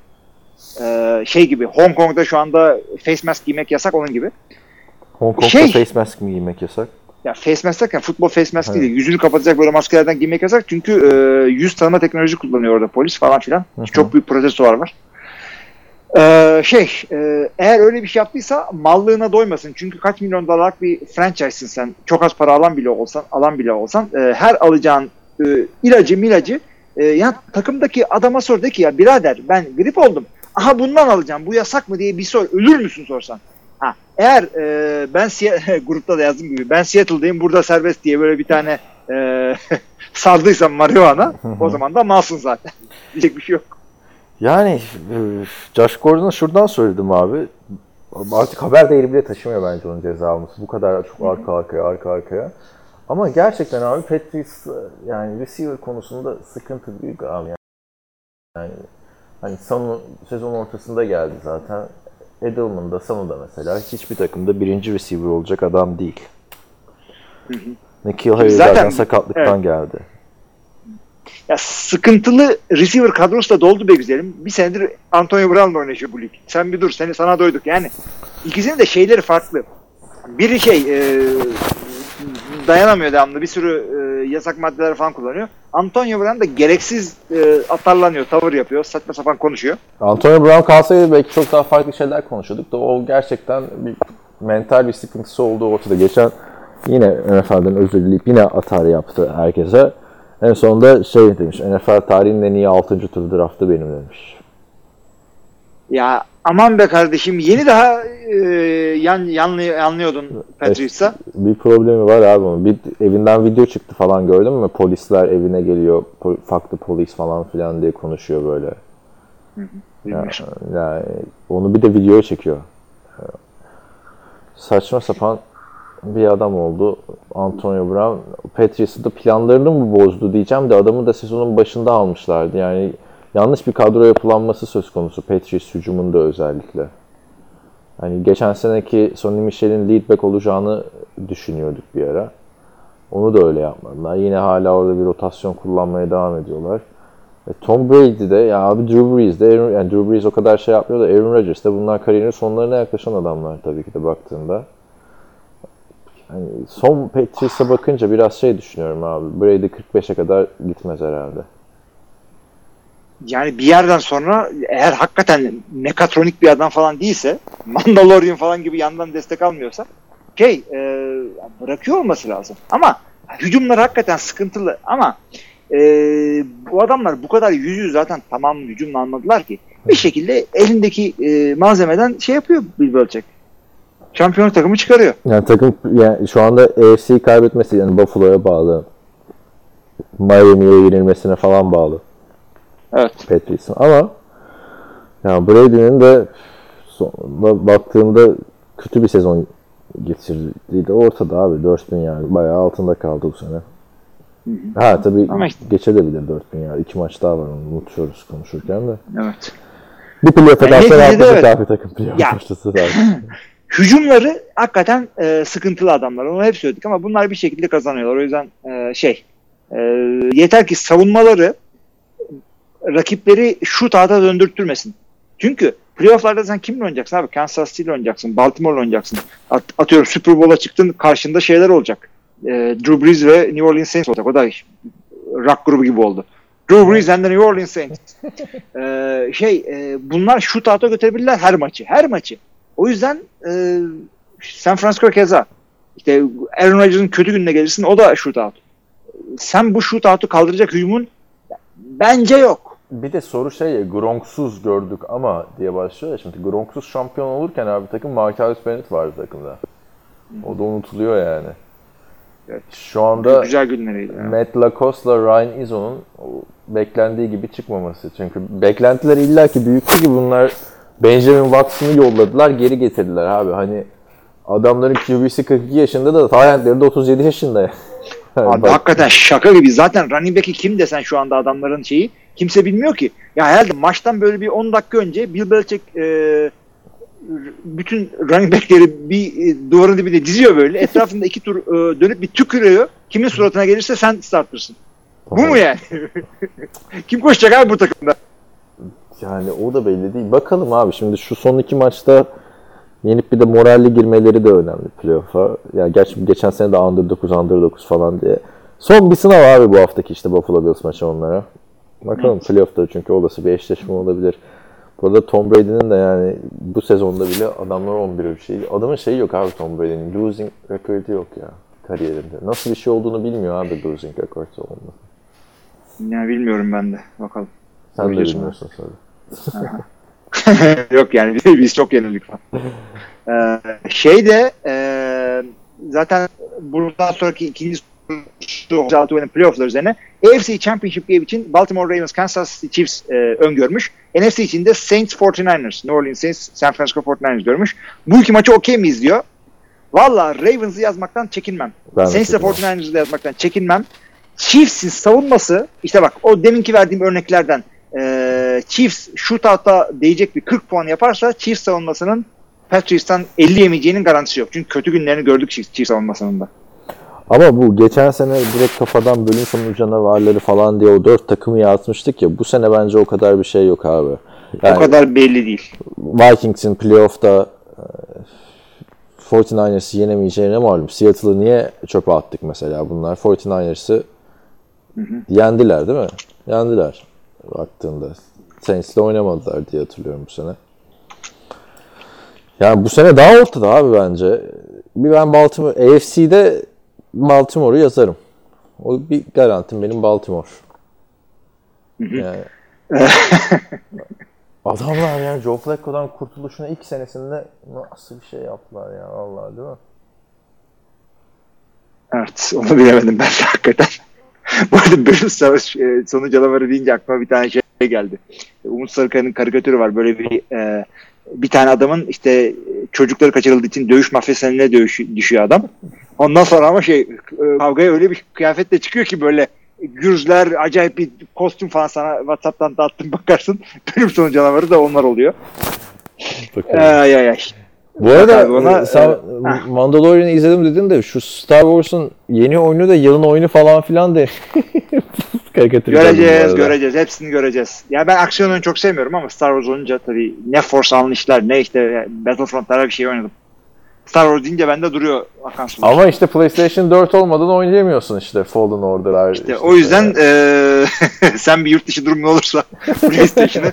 E, şey gibi Hong Kong'da şu anda face mask giymek yasak onun gibi. Hong Kong'da Şey- face mask mi giymek yasak? Ya face mask derken futbol face mask Evet. değil. Yüzünü kapatacak böyle maskelerden giymek yasak. Çünkü e, yüz tanıma teknoloji kullanıyor orada polis falan filan. Hı hı. Çok büyük protestolar var. E, şey e, eğer öyle bir şey yaptıysa mallığına doymasın. Çünkü kaç milyon dolarlık bir franchise'sin sen. Çok az para alan bile olsan, alan bile olsan e, her alacağın e, ilacı milacı e, ya takımdaki adama sor de ki ya birader ben grip oldum. Aha bundan alacağım. Bu yasak mı diye bir sor. Ölür müsün sorsan. Ha, eğer e, ben grupta da yazdım gibi ben Seattle'dayım burada serbest diye böyle bir tane e, sardıysam marihuana o zaman da malsın zaten. Diyecek bir şey yok. Yani e, Josh Gordon'a şuradan söyledim abi. Artık haber değeri bile taşımıyor bence onun ceza alması. Bu kadar çok arka arkaya arka arkaya. Ama gerçekten abi Patriots e, yani receiver konusunda sıkıntı büyük abi yani. Yani hani Sanu sezon ortasında geldi zaten. Edelman da Sanu da mesela hiçbir takımda birinci receiver olacak adam değil. Nikhil Harry Zaten- zaten sakatlıktan evet. geldi. Ya sıkıntılı receiver kadrosu da doldu be güzelim. Bir senedir Antonio Brown'la oynuyor bu lig. Sen bir dur seni sana doyduk yani. İkisinin de şeyleri farklı. Biri şey e, dayanamıyor devamlı. Bir sürü e, yasak maddeler falan kullanıyor. Antonio Brown da gereksiz e, atarlanıyor, tavır yapıyor, saçma sapan konuşuyor. Antonio Brown kalsaydı belki çok daha farklı şeyler konuşurduk da o gerçekten bir mental bir sıkıntısı olduğu ortada. Geçen yine NFL'den özür dileyip yine atar yaptı herkese. En sonunda şey demiş, NFL tarihinin en iyi 6. tur draftı benim demiş. Ya aman be kardeşim yeni daha e, yan, yanlı, anlıyordun Patriots'a. Bir problemi var abi onun. Bir evinden video çıktı falan gördün mü? Polisler evine geliyor, po- farklı polis falan filan diye konuşuyor böyle. Ya, yani onu bir de video çekiyor. Saçma sapan bir adam oldu Antonio Brown. Patriots'ı da planlarını mı bozdu diyeceğim de adamı da sezonun başında almışlardı. Yani yanlış bir kadro yapılanması söz konusu Patriots hücumunda özellikle. Hani geçen seneki Sonny Michel'in lead back olacağını düşünüyorduk bir ara. Onu da öyle yapmadılar. Yine hala orada bir rotasyon kullanmaya devam ediyorlar. E, Tom Brady de ya abi Drew Brees de yani Drew Brees o kadar şey yapmıyor da Aaron Rodgers de bunlar kariyerinin sonlarına yaklaşan adamlar tabii ki de baktığında. Yani son Patriots'a bakınca biraz şey düşünüyorum abi. Brady 45'e kadar gitmez herhalde. Yani bir yerden sonra eğer hakikaten mekatronik bir adam falan değilse, Mandalorian falan gibi yandan destek almıyorsa şey e, bırakıyor olması lazım. Ama hücumlar hakikaten sıkıntılı ama e, bu adamlar bu kadar yüzü zaten tamam hücumla anladılar ki bir şekilde elindeki e, malzemeden şey yapıyor Bill Belichick. Şampiyonluk takımı çıkarıyor. Yani takım yani şu anda AFC'yi kaybetmesi yani Buffalo'ya bağlı. Miami'ye yenilmesine falan bağlı. Evet. Patriots'ın ama yani Brady'nin de sonunda baktığında kötü bir sezon geçirdiği de ortada abi. 4000 yani bayağı altında kaldı bu sene. Ha tabii Ama işte- geçebilir 4000 yani. İki maç daha var onu unutuyoruz konuşurken de. Evet. Bir playoff'a Yani kalsa neticede rahatlayacak evet. abi takım playoff Ya. Hücumları hakikaten e, sıkıntılı adamlar. Onu hep söyledik ama bunlar bir şekilde kazanıyorlar. O yüzden e, şey e, yeter ki savunmaları rakipleri şu tahta döndürtürmesin. Çünkü playofflarda sen kimle oynayacaksın abi? Kansas City'yle oynayacaksın. Baltimore'la oynayacaksın. At, atıyorum Super Bowl'a çıktın karşında şeyler olacak. E, Drew Brees ve New Orleans Saints olacak. O da rock grubu gibi oldu. Drew Brees and the New Orleans Saints. E, şey e, bunlar şu tahta götürebilirler her maçı. Her maçı. O yüzden e, San Francisco keza. İşte Aaron Rodgers'ın kötü gününe gelirsin o da shootout. Sen bu shootout'u kaldıracak hücumun bence yok. Bir de soru şey ya, Gronk'suz gördük ama diye başlıyor ya şimdi. Gronk'suz şampiyon olurken abi takım Marcellus Bennett vardı takımda. O da unutuluyor yani. Evet. Şu anda Güzel günleriydi. ya. Matt Lacoste'la Ryan Izzo'nun beklendiği gibi çıkmaması. Çünkü beklentiler illaki büyüktü ki bunlar Benjamin Watson'ı yolladılar, geri getirdiler abi. Hani adamların QB'si 42 yaşında da Tayland'leri de 37 yaşında. Yani Abi bak- hakikaten şaka gibi. Zaten running back'i kim desen şu anda adamların şeyi kimse bilmiyor ki. Ya herhalde maçtan böyle bir 10 dakika önce Bill Belichick e, bütün running back'leri bir e, duvarın dibine diziyor böyle. Etrafında iki tur e, dönüp bir tükürüyor. Kimin suratına gelirse sen startırsın. Bu mu yani? kim koşacak abi bu takımda? Yani o da belli değil. Bakalım abi şimdi şu son iki maçta yenip bir de moralli girmeleri de önemli playoff'a. Ya gerçi geçen sene de under 9 under 9 falan diye. Son bir sınav abi bu haftaki işte Buffalo Bills maçı onlara. Bakalım playoff'ta çünkü olası bir eşleşme olabilir. Burada Tom Brady'nin de yani bu sezonda bile adamlar 11 bir şey. Adamın şeyi yok abi Tom Brady'nin. Losing record'u yok ya kariyerinde. Nasıl bir şey olduğunu bilmiyor abi losing record olması. Yani bilmiyorum ben de. Bakalım. Sen de bilmiyorsun sonra. Yok yani biz, çok yenildik falan. Ee, şey de e, zaten buradan sonraki ikinci altı oyunun playofflar üzerine AFC Championship Game için Baltimore Ravens Kansas City Chiefs e, öngörmüş. NFC için de Saints 49ers, New Orleans Saints, San Francisco 49ers görmüş. Bu iki maçı okey miyiz diyor. Valla Ravens'ı yazmaktan çekinmem. Ben de Saints ve çekinmem. 49ers'ı da yazmaktan çekinmem. Chiefs'in savunması işte bak o deminki verdiğim örneklerden e, Chiefs shootout'a değecek bir 40 puan yaparsa Chiefs savunmasının Patriots'tan 50 yemeyeceğinin garantisi yok. Çünkü kötü günlerini gördük Chiefs, savunmasının da. Ama bu geçen sene direkt kafadan bölüm sonu canavarları falan diye o dört takımı yazmıştık ya. Bu sene bence o kadar bir şey yok abi. Yani O kadar belli değil. Vikings'in playoff'ta e, 49ers'ı yenemeyeceğine malum. Seattle'ı niye çöpe attık mesela bunlar? 49ers'ı yendiler değil mi? Yendiler baktığında. Saints'le oynamadılar diye hatırlıyorum bu sene. Yani bu sene daha ortada abi bence. Bir ben Baltimore, AFC'de Baltimore'u yazarım. O bir garantim benim Baltimore. Yani Adamlar ya Joe Flacco'dan kurtuluşuna ilk senesinde nasıl bir şey yaptılar ya Allah değil mi? Evet onu bilemedim ben de hakikaten. Bu arada bölüm savaş e, sonu canavarı deyince aklıma bir tane şey geldi. Umut Sarıkaya'nın karikatürü var. Böyle bir e, bir tane adamın işte çocukları kaçırıldığı için dövüş mafyasına dövüş, düşüyor adam. Ondan sonra ama şey e, kavgaya öyle bir kıyafetle çıkıyor ki böyle gürzler acayip bir kostüm falan sana Whatsapp'tan da attım bakarsın. Bölüm sonu canavarı da onlar oluyor. Ay ay ay. Bu arada ona, e, sen e. Mandalorian'ı izledim dedin de şu Star Wars'un yeni oyunu da yılın oyunu falan filan de karikatür Göreceğiz, göreceğiz. Hepsini göreceğiz. Ya ben aksiyon oyunu çok sevmiyorum ama Star Wars olunca tabii ne Force Unleashed'ler ne işte Battlefront'lara bir şey oynadım. Star Wars deyince bende duruyor akan sular. Ama işte PlayStation 4 olmadan oynayamıyorsun işte Fallen Order'lar. İşte o yüzden eee, sen bir yurt dışı durumun olursa PlayStation'ı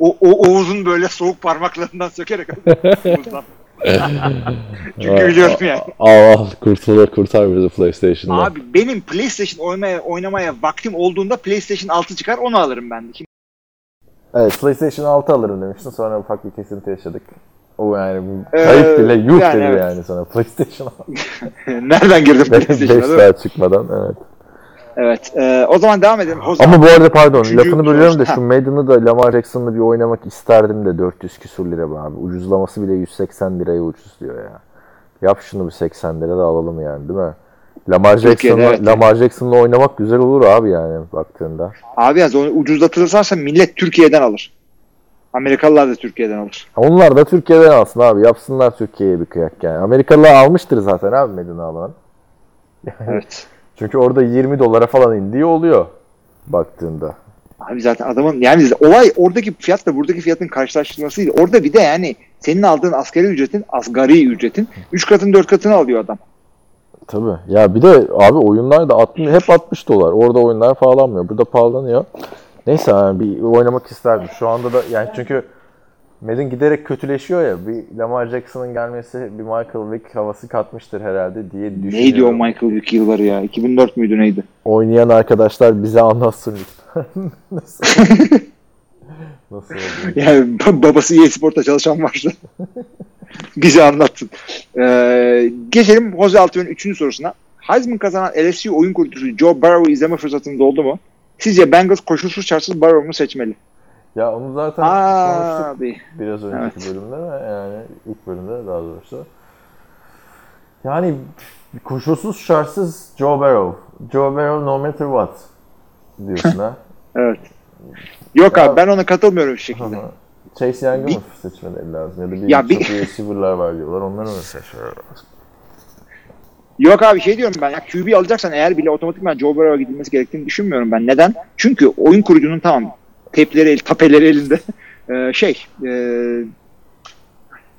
o, o Oğuz'un böyle soğuk parmaklarından sökerek. Çünkü biliyorum yani. Al al kurtar bizi PlayStation'dan. Abi benim PlayStation oynamaya, oynamaya vaktim olduğunda PlayStation 6 çıkar onu alırım ben. Şimdi Evet PlayStation 6 alırım demiştin sonra ufak bir kesinti yaşadık. O yani Ee, kayıp bile yuh yani dedi evet. yani sana PlayStation Nereden girdim 5 PlayStation'a değil mi? saat çıkmadan evet. Evet. eee, o zaman devam edelim. O zaman Ama bu arada pardon Üçüncü lafını bölüyorum da şu Maiden'ı da Lamar Jackson'la bir oynamak isterdim de 400 küsur lira be abi. Ucuzlaması bile 180 liraya ucuzluyor ya. Yap şunu bir 80 lira da alalım yani değil mi? Lamar Jackson'la evet. Lamar Jackson'la oynamak güzel olur abi yani baktığında. Abi yaz onu ucuzlatılırsa millet Türkiye'den alır. Amerikalılar da Türkiye'den alır. Onlar da Türkiye'den alsın abi. Yapsınlar Türkiye'ye bir kıyak yani. Amerikalılar almıştır zaten abi Maiden'ı alan. Evet. Çünkü orada 20 dolara falan indiği oluyor baktığında. Abi zaten adamın yani olay oradaki fiyatla buradaki fiyatın karşılaştırmasıydı. Orada bir de yani senin aldığın asgari ücretin asgari ücretin 3 katını 4 katını alıyor adam. Tabii. Ya bir de abi oyunlar da 60, hep 60 dolar. Orada oyunlar pahalanmıyor. Burada pahalanıyor. Neyse yani bir oynamak isterdim. Şu anda da yani çünkü Madden giderek kötüleşiyor ya. Bir Lamar Jackson'ın gelmesi bir Michael Vick havası katmıştır herhalde diye düşünüyorum. Neydi o Michael Vick yılları ya? 2004 müydü neydi? Oynayan arkadaşlar bize anlatsın lütfen. Nasıl? Nasıl oldu? Yani ba- babası EA Sport'ta çalışan varsa bize anlatsın. Ee, geçelim Jose Altuve'nin 3. sorusuna. Heisman kazanan LSU oyun kurucusu Joe Burrow'u izleme fırsatınız oldu mu? Sizce Bengals koşulsuz şartsız Burrow mu seçmeli? Ya onu zaten konuştuk Abi. biraz önceki bölümde ve yani ilk bölümde daha doğrusu. Yani koşulsuz şartsız Joe Burrow. Joe Burrow no matter what diyorsun ha. Evet. Yok Ya- abi ben ona katılmıyorum bir şekilde. Ama Chase Young'ı Bir- mı seçmeleri lazım? Ya da bir, Ya bir- çok iyi receiver'lar var diyorlar. Onları mı seçmeleri lazım? Yok abi şey diyorum ben ya QB alacaksan eğer bile otomatikman Joe Burrow'a gidilmesi gerektiğini düşünmüyorum ben. Neden? Çünkü oyun kurucunun tamam tepleri, el, tapeleri elinde Ee, şey e,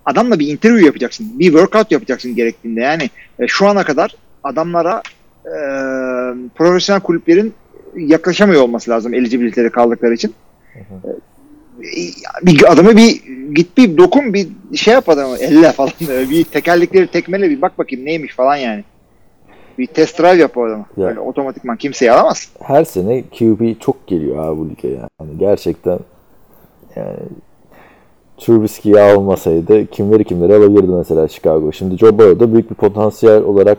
adamla bir interview yapacaksın. Bir workout yapacaksın gerektiğinde. Yani e, şu ana kadar adamlara e, profesyonel kulüplerin yaklaşamıyor olması lazım eligibility'leri kaldıkları için. E, bir adamı bir git bir dokun bir şey yap adamı elle falan bir tekerlekleri tekmele bir bak bakayım neymiş falan yani. Bir test drive yap o adamı. Ya. Böyle otomatikman kimseyi alamaz. Her sene QB çok geliyor abi bu lige yani. Gerçekten yani Trubisky'yi almasaydı kimleri kimleri alabilirdi mesela Chicago. Şimdi Joe Burrow da büyük bir potansiyel olarak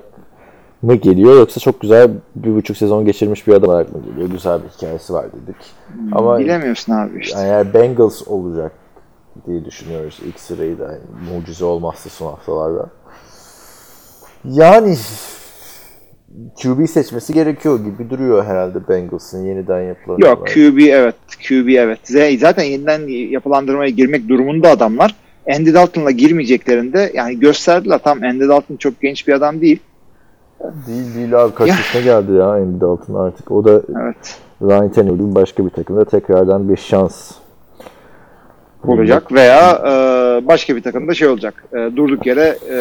mı geliyor yoksa çok güzel bir buçuk sezon geçirmiş bir adam olarak mı geliyor? Güzel bir hikayesi var dedik. Ama Bilemiyorsun abi işte. yani eğer Bengals olacak diye düşünüyoruz ilk sırayı da yani mucize olmazsa son haftalarda. Yani QB seçmesi gerekiyor gibi duruyor herhalde Bengals'ın yeniden yapılan. Yok QB evet. QB evet. Zaten yeniden yapılandırmaya girmek durumunda adamlar. Andy Dalton'la girmeyeceklerinde yani gösterdiler tam Andy Dalton çok genç bir adam değil. Değil değil abi kaç Ya. yaşına geldi ya Andy Dalton artık. O da Evet. Ryan Tannehill'in başka bir takımda tekrardan bir şans. olacak veya e, başka bir takımda şey olacak. E, durduk yere e,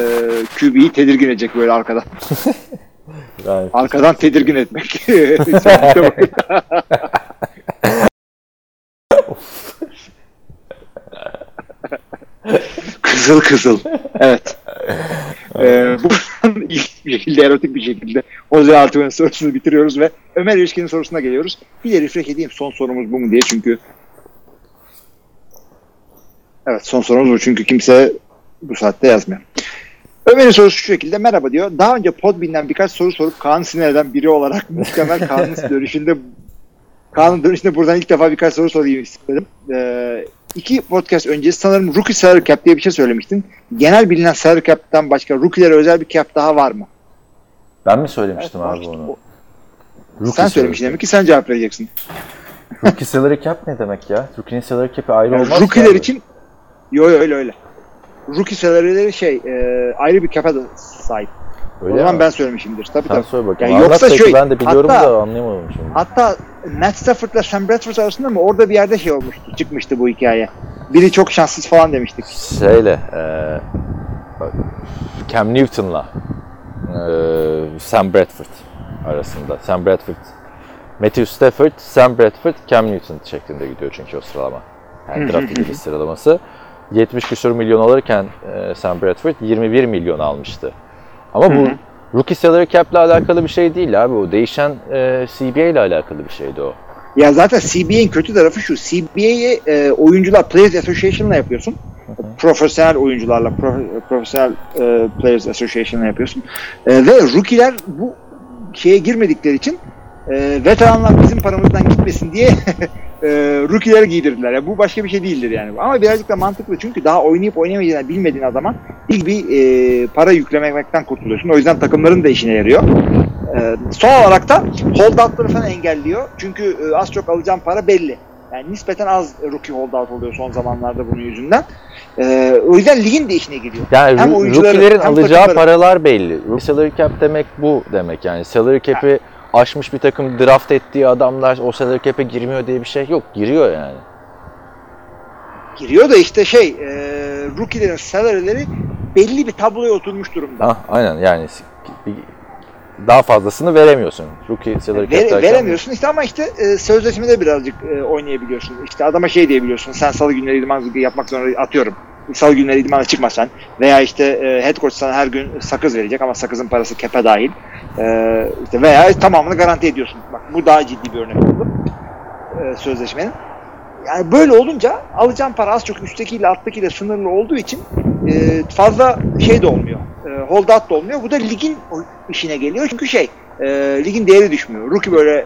QB'yi tedirgin edecek böyle arkadan. Yani Arkadan tedirgin etmek. kızıl kızıl. Evet. Ee, bu ilk bir şekilde erotik bir şekilde Jose Altuve'nin sorusunu bitiriyoruz ve Ömer İlişkin'in sorusuna geliyoruz. Bir de refresh edeyim son sorumuz bu mu diye çünkü Evet son sorumuz bu çünkü kimse bu saatte yazmıyor. Ömer'in sorusu şu şekilde merhaba diyor. Daha önce Podbean'den birkaç soru sorup Kaan'ı sinir eden biri olarak muhtemel Kaan'ın dönüşünde Kaan'ın dönüşünde buradan ilk defa birkaç soru sorayım istedim. Ee, iki podcast öncesi sanırım Rookie Salary Cap diye bir şey söylemiştin. Genel bilinen Salary Cap'ten başka Rookie'lere özel bir cap daha var mı? ben mi söylemiştim Evet, abi onu? o- Rookie Sen söylemiştin demek ki sen cevap vereceksin. Rookie salary cap ne demek ya? Rookie'nin salary cap'i ayrı Yani olmaz rookie'ler abi. için yo yo öyle öyle. Rookie salary'leri şey e, ayrı bir da sahip. Öyle o zaman mi? ben söylemişimdir. Tabii Sen tabii. söyle bakayım. Yani yoksa şey, ben de biliyorum hatta- da anlayamadım şimdi. Hatta Matt Stafford'la Sam Bradford arasında mı orada bir yerde şey olmuştu, çıkmıştı bu hikaye. Biri çok şanssız falan demiştik. Şeyle bak, Cam Newton'la eee, Sam Bradford arasında. Sam Bradford Matthew Stafford, Sam Bradford, Cam Newton şeklinde gidiyor çünkü o sıralama. Yani draft sıralaması. 70 küsur milyon alırken eee, Sam Bradford 21 milyon almıştı. Ama bu rookie salary cap ile alakalı bir şey değil abi. O değişen eee, CBA ile alakalı bir şeydi o. Ya zaten CBA'in kötü tarafı şu. CBA'yi e, oyuncular Players Association'la yapıyorsun. Profesyonel oyuncularla, pro- profesyonel e, Players Association'la yapıyorsun. E, ve rookie'ler bu şeye girmedikleri için e, veteranlar bizim paramızdan gitmesin diye e, rookie'leri giydirdiler. Yani bu başka bir şey değildir yani. Ama birazcık da mantıklı çünkü daha oynayıp oynamayacağını bilmediğin adama ilk bir e, para yüklemekten kurtuluyorsun. O yüzden takımların da işine yarıyor. Ee, son olarak da holdoutları falan engelliyor. Çünkü e, az çok alacağım para belli. Yani nispeten az rookie holdout oluyor son zamanlarda bunun yüzünden. Ee, o yüzden ligin de işine giriyor. Yani Hem oyuncuların, rookie'lerin hem alacağı takımların. paralar belli. Salary cap demek bu demek yani. Salary cap'i aşmış bir takım draft ettiği adamlar o salary cap'e girmiyor diye bir şey yok. Giriyor yani. Giriyor da işte şey e, rookie'lerin salary'leri belli bir tabloya oturmuş durumda. Ha, aynen yani daha fazlasını veremiyorsun. Rookie salary cap Vere- derken- veremiyorsun işte ama işte e, sözleşmede birazcık e, oynayabiliyorsun. İşte adama şey diyebiliyorsun. Sen salı günleri idman yapmak zorunda atıyorum. Salı günleri idmana çıkma sen. Veya işte e, head coach sana her gün sakız verecek ama sakızın parası kepe dahil. E, işte veya tamamını garanti ediyorsun. Bak bu daha ciddi bir örnek oldu. E, sözleşmenin. Yani böyle olunca alacağın para az çok üsttekiyle alttakiyle sınırlı olduğu için e, fazla şey de olmuyor. E, holdout da olmuyor. Bu da ligin işine geliyor. Çünkü şey e, ligin değeri düşmüyor. Rookie böyle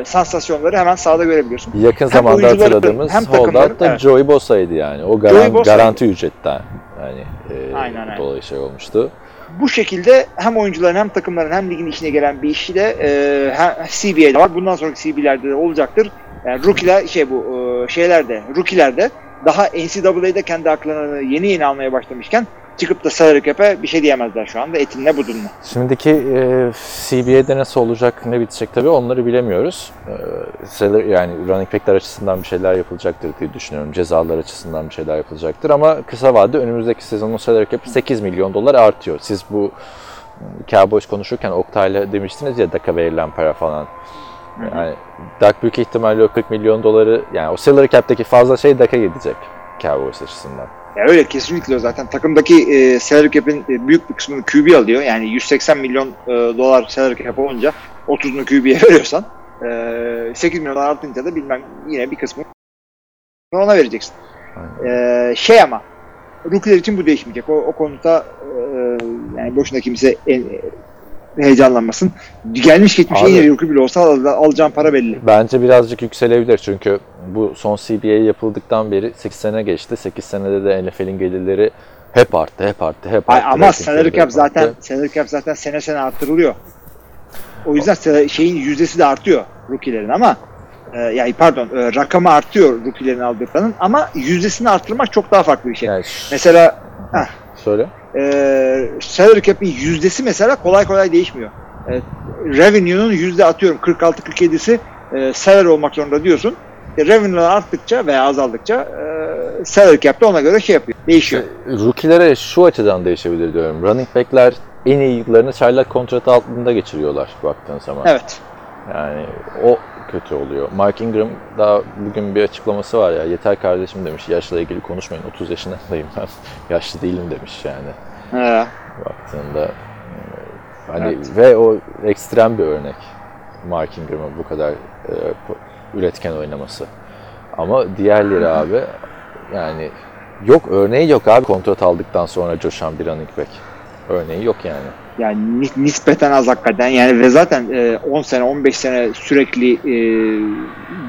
e, sansasyonları hemen sahada görebiliyorsun. Yakın Hem zamanda hatırladığımız hem holdout da evet. Joey Bosa'ydı yani. O Joey garan, Bosa'ydı. garanti ücretten yani e, Aynen, aynen. dolayı şey olmuştu. Bu şekilde hem oyuncuların hem takımların hem ligin işine gelen bir işi de e, hem CBA'de var. Bundan sonraki CBA'lerde de olacaktır. Yani rookie'ler şey bu e, şeylerde, rookie'lerde daha NCAA'de kendi haklarını yeni yeni almaya başlamışken çıkıp da salary cap'e bir şey diyemezler şu anda. Etinle budunla. Şimdiki e, CBA'de nasıl olacak, ne bitecek tabii onları bilemiyoruz. E, yani running back'ler açısından bir şeyler yapılacaktır diye düşünüyorum. Cezalar açısından bir şeyler yapılacaktır ama kısa vadede önümüzdeki sezonun salary cap'i 8 milyon dolar artıyor. Siz bu e, Cowboys konuşurken Oktay'la demiştiniz ya Dak'a verilen para falan. Yani Dak büyük ihtimalle o 40 milyon doları yani o salary cap'teki fazla şey Dak'a gidecek Cowboys açısından. Ya öyle kesinlikle zaten. Takımdaki e, salary cap'in e, büyük bir kısmını QB alıyor. Yani 180 milyon e, dolar salary cap olunca 30'unu QB'ye veriyorsan e, 8 milyon artınca da bilmem yine bir kısmı ona vereceksin. E, şey ama rookie'ler için bu değişmeyecek. O, o konuda e, yani boşuna kimse en, heyecanlanmasın. Gelmiş geçmiş en Abi- iyi rookie bile olsa al- alacağın para belli. Bence birazcık yükselebilir çünkü bu son CBA yapıldıktan beri 8 sene geçti. 8 senede de NFL'in gelirleri hep arttı, hep arttı, hep Ay, arttı. ama Ratingleri salary cap zaten arttı. salary cap zaten sene sene arttırılıyor. O yüzden şeyin yüzdesi de artıyor rookie'lerin ama e, yani pardon e, rakamı artıyor rookie'lerin aldıklarının ama yüzdesini arttırmak çok daha farklı bir şey. Yani Mesela söyle. E, salary cap'in yüzdesi mesela kolay kolay değişmiyor. e, revenue'nun yüzde atıyorum 46-47'si e, salary olmak zorunda diyorsun. E, revenue'lar arttıkça veya azaldıkça e, salary cap de ona göre şey yapıyor. Değişiyor. Rookie'lere şu açıdan değişebilir diyorum. Running back'ler en iyi yıllarını çaylak kontratı altında geçiriyorlar baktığın zaman. Evet. Yani o kötü oluyor. Mark Ingram daha bugün bir açıklaması var ya yeter kardeşim demiş yaşla ilgili konuşmayın 30 yaşındayım ben yaşlı değilim demiş yani Ha. baktığında e, hani ve o ekstrem bir örnek Mark Ingram'ın bu kadar e, üretken oynaması. Ama diğerleri abi yani yok örneği yok abi kontrat aldıktan sonra coşan bir running back. Örneği yok yani. Yani ni- nispeten az hakikaten yani ve zaten e, 10 sene 15 sene sürekli e,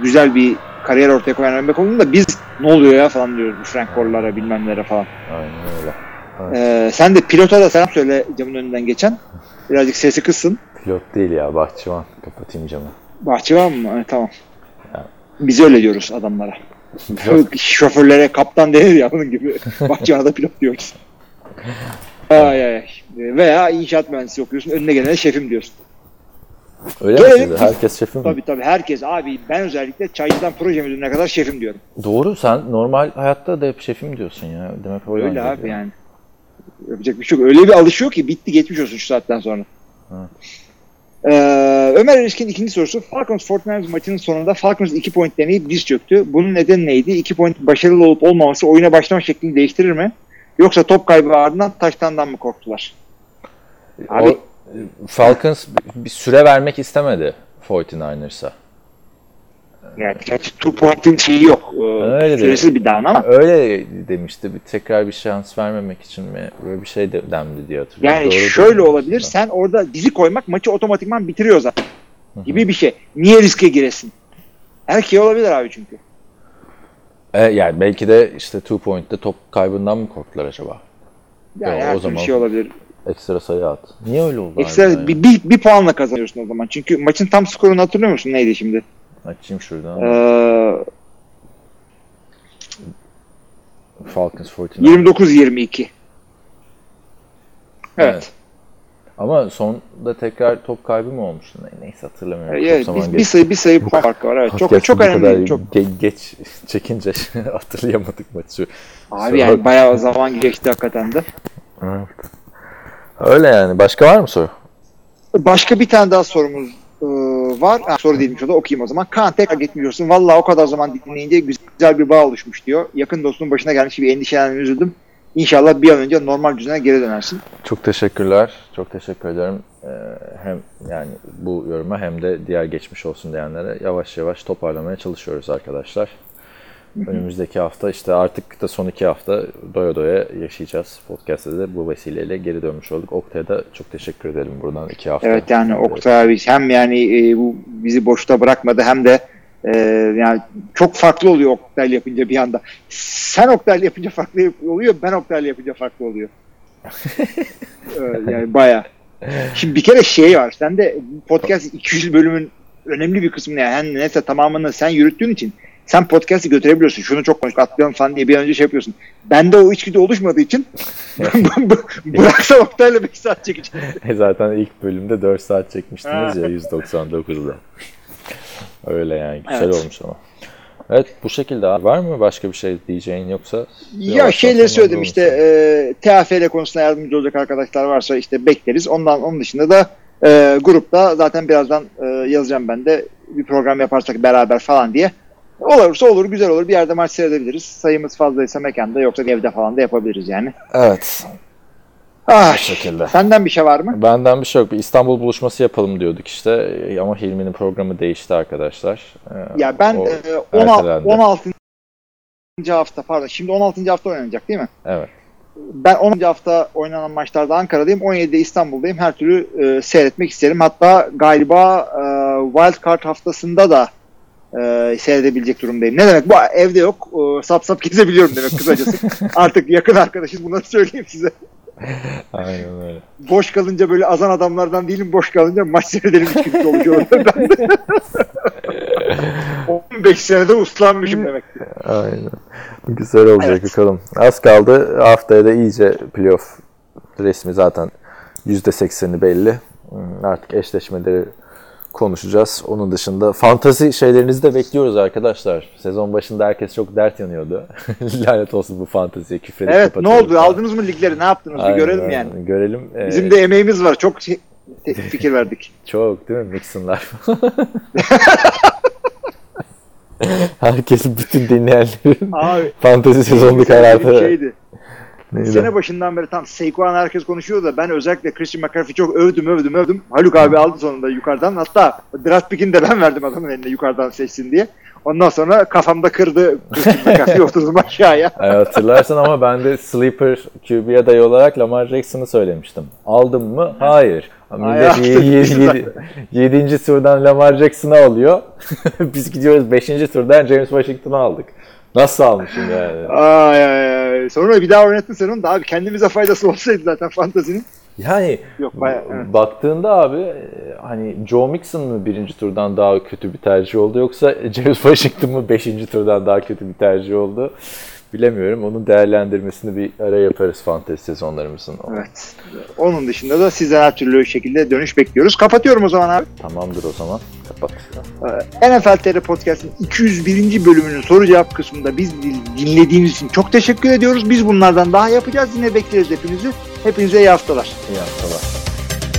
güzel bir kariyer ortaya koyan örnek olduğunda biz ne oluyor ya falan diyoruz bu Frank Gore'lara bilmem nelere falan. Aynen öyle. E, sen de pilota da selam söyle camın önünden geçen. Birazcık sesi kıssın. Pilot değil ya bahçıvan. Kapatayım camı. Bahçıvan mı? Evet, tamam. Ya. Biz öyle diyoruz adamlara. Şoförlere kaptan denir ya bunun gibi. Bahçıvana da pilot diyoruz. Ay ay. Veya inşaat mühendisi okuyorsun. Önüne gelene şefim diyorsun. Öyle mi Gelelim. sizde? Herkes şefim mi? Tabii tabii herkes abi ben özellikle çaycıdan proje müdürüne kadar şefim diyorum. Doğru sen normal hayatta da hep şefim diyorsun ya. Demek o Öyle abi diyor. yani. Yapacak bir şey yok. Öyle bir alışıyor ki bitti geçmiş olsun şu saatten sonra. Ee, Ömer Erişkin ikinci sorusu. Falcons 49ers maçının sonunda Falcons 2 point deneyip diz çöktü. Bunun nedeni neydi? 2 point başarılı olup olmaması oyuna başlama şeklini değiştirir mi? Yoksa top kaybı ardından taştandan mı korktular? Abi- O, Falcons bir süre vermek istemedi 49ers'a. Yani gerçi 2 point'in şeyi yok. Ee, Öyle de- süresiz bir down ama. Öyle demişti. Bir tekrar bir şans vermemek için mi? Böyle bir şey de demdi diye hatırlıyorum. Yani Doğru şöyle olabilir. Sen orada dizi koymak maçı otomatikman bitiriyor zaten. Gibi bir şey. Niye riske giresin? Her şey olabilir abi çünkü. E, yani belki de işte two point'te top kaybından mı korktular acaba? Yani Ya, her o zaman- şey olabilir. Ekstra sayı at. Niye öyle oldu? Ekstra harbiden ya? bir, bir, bir puanla kazanıyorsun o zaman. Çünkü maçın tam skorunu hatırlıyor musun? Neydi şimdi? Açayım şuradan. Ee, Falcons 49. 29-22. Evet. Evet. Ama sonda tekrar top kaybı mı olmuştu? Ne- Neyse hatırlamıyorum. Çok Evet, zaman bir, bir sayı bir sayı farkı var. Evet. Çok çok önemli. Çok. ge- geç çekince hatırlayamadık maçı. Abi yani bayağı zaman geçti hakikaten de. Öyle yani. Başka var mı soru? Başka bir tane daha sorumuz e, var. Ha, soru değilmiş o da okuyayım o zaman. Kaan tekrar geçmiyorsun. Vallahi o kadar zaman dinleyince güzel bir bağ oluşmuş diyor. Yakın dostunun başına gelmiş gibi endişelendim, üzüldüm. İnşallah bir an önce normal düzene geri dönersin. Çok teşekkürler. Çok teşekkür ederim. Ee, hem yani bu yoruma hem de diğer geçmiş olsun diyenlere yavaş yavaş toparlamaya çalışıyoruz arkadaşlar. Önümüzdeki hafta işte artık da son iki hafta doya doya yaşayacağız. Podcast'te de bu vesileyle geri dönmüş olduk. Oktay'a da çok teşekkür edelim buradan iki hafta. Evet yani Oktay abi hem yani e, bu bizi boşta bırakmadı hem de e, yani çok farklı oluyor Oktay'la yapınca bir anda. Sen Oktay'la yapınca farklı oluyor, ben Oktay'la yapınca farklı oluyor. Evet, yani baya. Şimdi bir kere şey var. Sen de podcast 200 bölümün önemli bir kısmını yani neyse tamamını sen yürüttüğün için sen podcast'i götürebiliyorsun. Şunu çok konuştuk atlayalım falan diye bir an önce şey yapıyorsun. Bende o içgüdü oluşmadığı için bıraksa Oktay'la 5 saat çekeceğim. Zaten ilk bölümde 4 saat çekmiştiniz ya 199'da. Öyle yani güzel Evet. olmuş ama. Evet bu şekilde abi. Var mı başka bir şey diyeceğin yoksa? Ya şeyleri söyledim işte e, TFL konusunda yardımcı olacak arkadaşlar varsa işte bekleriz. Ondan onun dışında da e, grupta zaten birazdan e, yazacağım ben de bir program yaparsak beraber falan diye. Olursa olur, güzel olur. Bir yerde maç seyredebiliriz. Sayımız fazlaysa mekanda yoksa evde falan da yapabiliriz yani. Evet Ah, şekilde. senden bir şey var mı? Benden bir şey yok. Bir İstanbul buluşması yapalım diyorduk işte. Ee, Ama Hilmi'nin programı değişti arkadaşlar. Ee, Ya ben o- e, 16, ertelendi. 16. hafta pardon şimdi 16. hafta oynanacak değil mi? Evet. Ben 10. hafta oynanan maçlarda Ankara'dayım. 17'de İstanbul'dayım. Her türlü e, seyretmek isterim. Hatta galiba e, Wild Card haftasında da e, seyredebilecek durumdayım. Ne demek? Bu evde yok. E, sap sap gezebiliyorum demek kısacası. Artık yakın arkadaşız. Bunları söyleyeyim size. Aynen öyle. Boş kalınca böyle azan adamlardan değilim. Boş kalınca maç seyredelim kimse oluyor. Ben de 15 senede uslanmışım demek. Aynen. Güzel olacak Evet. bakalım. Az kaldı. Haftaya da iyice playoff resmi zaten %80'i belli. Artık eşleşmeleri konuşacağız. Onun dışında fantazi şeylerinizi de bekliyoruz arkadaşlar. Sezon başında herkes çok dert yanıyordu. Lanet olsun bu fanteziye küfredip Evet ne oldu? falan. Aldınız mı ligleri? Ne yaptınız? Bir Aynen, görelim aynen. yani. Görelim. Ee, Bizim de emeğimiz var. Çok şey- fikir verdik. Çok değil mi? Mixon'lar. Herkesin bütün dinleyenlerin Abi fantezi sezonluk bir hayatı. şeydi. Neydi? Sene başından beri tam Saquon herkes konuşuyor da ben özellikle Christian McCaffrey çok övdüm övdüm övdüm. Haluk abi aldı sonunda yukarıdan. Hatta draft pick'ini de ben verdim adamın eline yukarıdan seçsin diye. Ondan sonra kafamda kırdı Christian McCaffrey oturdum aşağıya. Ay, hatırlarsan ama ben de sleeper QB adayı olarak Lamar Jackson'ı söylemiştim. Aldım mı? Hayır. Ay, Millet yaptın, 7. yedinci turdan Lamar Jackson'ı alıyor. Biz gidiyoruz 5. turdan James Washington'ı aldık. Nasıl almışım yani? Ay ay ay. Sonra bir daha oynattın sen onu da abi kendimize faydası olsaydı zaten fantazinin. Yani Yok bayağı. evet. baktığında abi e, hani Joe Mixon mı birinci turdan daha kötü bir tercih oldu yoksa James Washington mı beşinci turdan daha kötü bir tercih oldu? Bilemiyorum. Onun değerlendirmesini bir ara yaparız fantezi sezonlarımızın. Evet. Onun dışında da sizden her türlü şekilde dönüş bekliyoruz. Kapatıyorum o zaman abi. Tamamdır o zaman. Kapat. Ee, NFL TR Podcast'ın 201. bölümünün soru cevap kısmında biz dinlediğiniz için çok teşekkür ediyoruz. Biz bunlardan daha yapacağız. Yine bekleriz hepinizi. Hepinize iyi haftalar. İyi haftalar.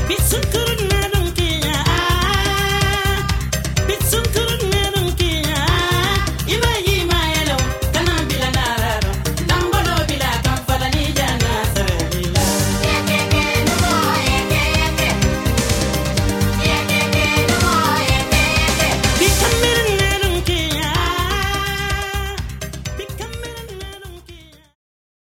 Bir sıkır